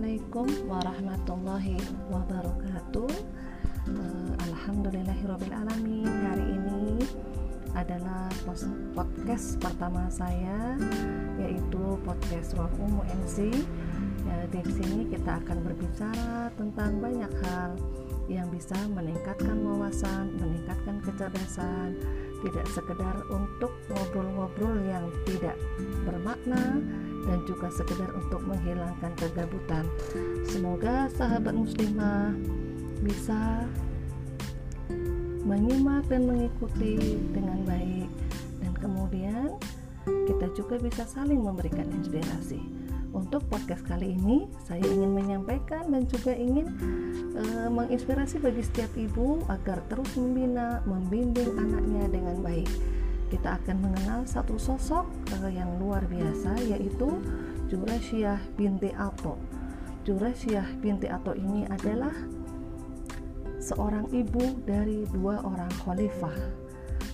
Assalamualaikum warahmatullahi wabarakatuh. Uh, Alhamdulillahirrabbilalamin Hari ini adalah podcast pertama saya Yaitu podcast Ruang Umum MC ya, Di sini kita akan berbicara tentang banyak hal Yang bisa meningkatkan wawasan, meningkatkan kecerdasan. Tidak sekedar untuk ngobrol-ngobrol yang tidak bermakna dan juga sekedar untuk menghilangkan kegabutan. Semoga sahabat muslimah bisa menyimak dan mengikuti dengan baik dan kemudian kita juga bisa saling memberikan inspirasi. Untuk podcast kali ini saya ingin menyampaikan dan juga ingin e, menginspirasi bagi setiap ibu agar terus membina, membimbing anaknya dengan baik kita akan mengenal satu sosok uh, yang luar biasa yaitu Jurasyiah binti Ato. Jurasyiah binti Ato ini adalah seorang ibu dari dua orang khalifah.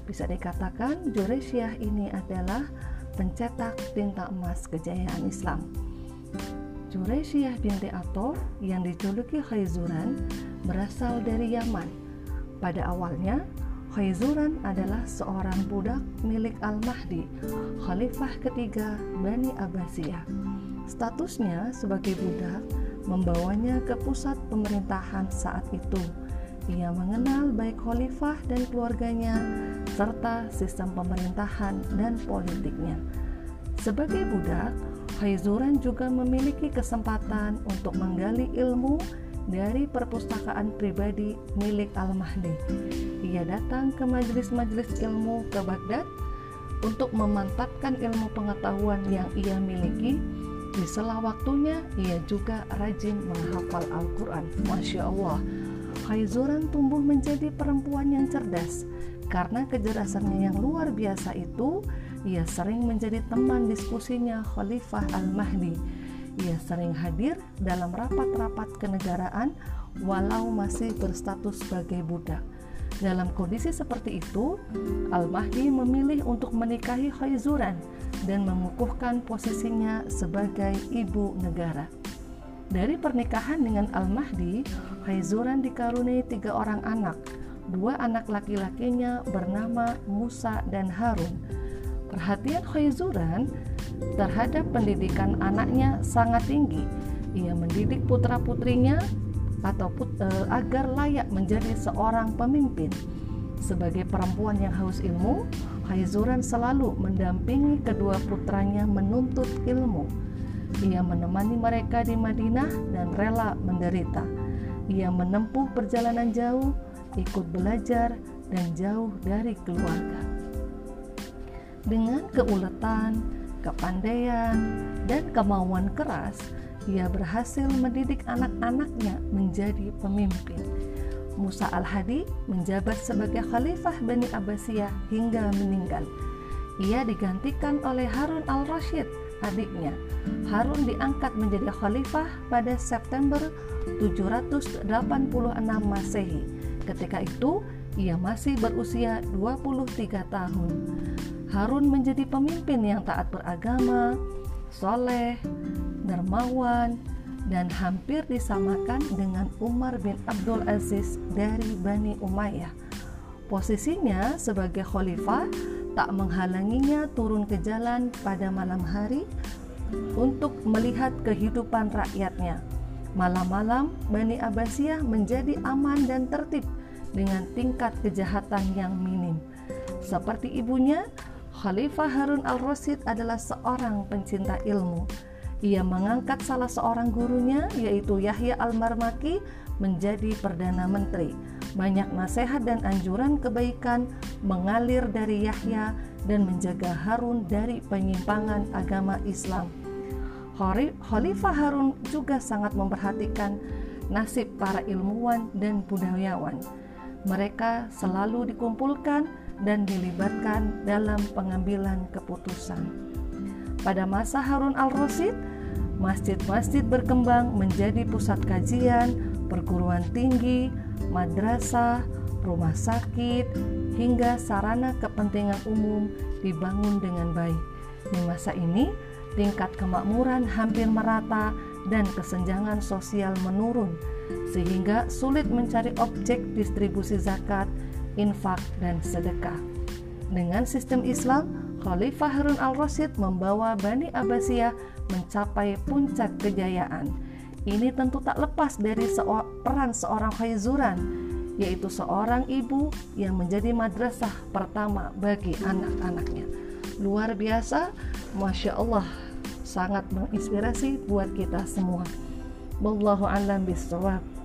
Bisa dikatakan Jurasyiah ini adalah pencetak tinta emas kejayaan Islam. Jurasyiah binti Ato yang dijuluki Khaizuran berasal dari Yaman. Pada awalnya, Khaizuran adalah seorang budak milik Al-Mahdi, khalifah ketiga Bani Abbasiyah. Statusnya sebagai budak membawanya ke pusat pemerintahan saat itu. Ia mengenal baik khalifah dan keluarganya serta sistem pemerintahan dan politiknya. Sebagai budak, Khaizuran juga memiliki kesempatan untuk menggali ilmu dari perpustakaan pribadi milik Al-Mahdi. Ia datang ke majelis-majelis ilmu ke Baghdad untuk memantapkan ilmu pengetahuan yang ia miliki. Di sela waktunya, ia juga rajin menghafal Al-Quran. Masya Allah, Khaizuran tumbuh menjadi perempuan yang cerdas. Karena kecerdasannya yang luar biasa itu, ia sering menjadi teman diskusinya Khalifah Al-Mahdi ia sering hadir dalam rapat-rapat kenegaraan walau masih berstatus sebagai budak. Dalam kondisi seperti itu, Al-Mahdi memilih untuk menikahi Khaizuran dan mengukuhkan posisinya sebagai ibu negara. Dari pernikahan dengan Al-Mahdi, Khaizuran dikaruniai tiga orang anak. Dua anak laki-lakinya bernama Musa dan Harun. Perhatian Khaizuran terhadap pendidikan anaknya sangat tinggi. Ia mendidik putra-putrinya atau put, e, agar layak menjadi seorang pemimpin. Sebagai perempuan yang haus ilmu, Haizuran selalu mendampingi kedua putranya menuntut ilmu. Ia menemani mereka di Madinah dan rela menderita. Ia menempuh perjalanan jauh, ikut belajar, dan jauh dari keluarga. Dengan keuletan, kepandaian, dan kemauan keras, ia berhasil mendidik anak-anaknya menjadi pemimpin. Musa al-Hadi menjabat sebagai khalifah Bani Abbasiyah hingga meninggal. Ia digantikan oleh Harun al-Rashid, adiknya. Harun diangkat menjadi khalifah pada September 786 Masehi. Ketika itu, ia masih berusia 23 tahun. Harun menjadi pemimpin yang taat beragama, soleh, dermawan, dan hampir disamakan dengan Umar bin Abdul Aziz dari Bani Umayyah. Posisinya sebagai khalifah tak menghalanginya turun ke jalan pada malam hari untuk melihat kehidupan rakyatnya. Malam-malam Bani Abbasiyah menjadi aman dan tertib dengan tingkat kejahatan yang minim. Seperti ibunya, Khalifah Harun al-Rasyid adalah seorang pencinta ilmu. Ia mengangkat salah seorang gurunya yaitu Yahya al-Marmaki menjadi Perdana Menteri. Banyak nasihat dan anjuran kebaikan mengalir dari Yahya dan menjaga Harun dari penyimpangan agama Islam. Khalifah Harun juga sangat memperhatikan nasib para ilmuwan dan budayawan. Mereka selalu dikumpulkan dan dilibatkan dalam pengambilan keputusan. Pada masa Harun al-Rasyid, masjid-masjid berkembang menjadi pusat kajian, perguruan tinggi, madrasah, rumah sakit, hingga sarana kepentingan umum dibangun dengan baik. Di masa ini, tingkat kemakmuran hampir merata dan kesenjangan sosial menurun sehingga sulit mencari objek distribusi zakat, infak, dan sedekah. Dengan sistem Islam, Khalifah Harun al-Rasyid membawa Bani Abbasiyah mencapai puncak kejayaan. Ini tentu tak lepas dari peran seorang khaizuran, yaitu seorang ibu yang menjadi madrasah pertama bagi anak-anaknya. Luar biasa, Masya Allah, sangat menginspirasi buat kita semua. Wallahu a'lam bishawab.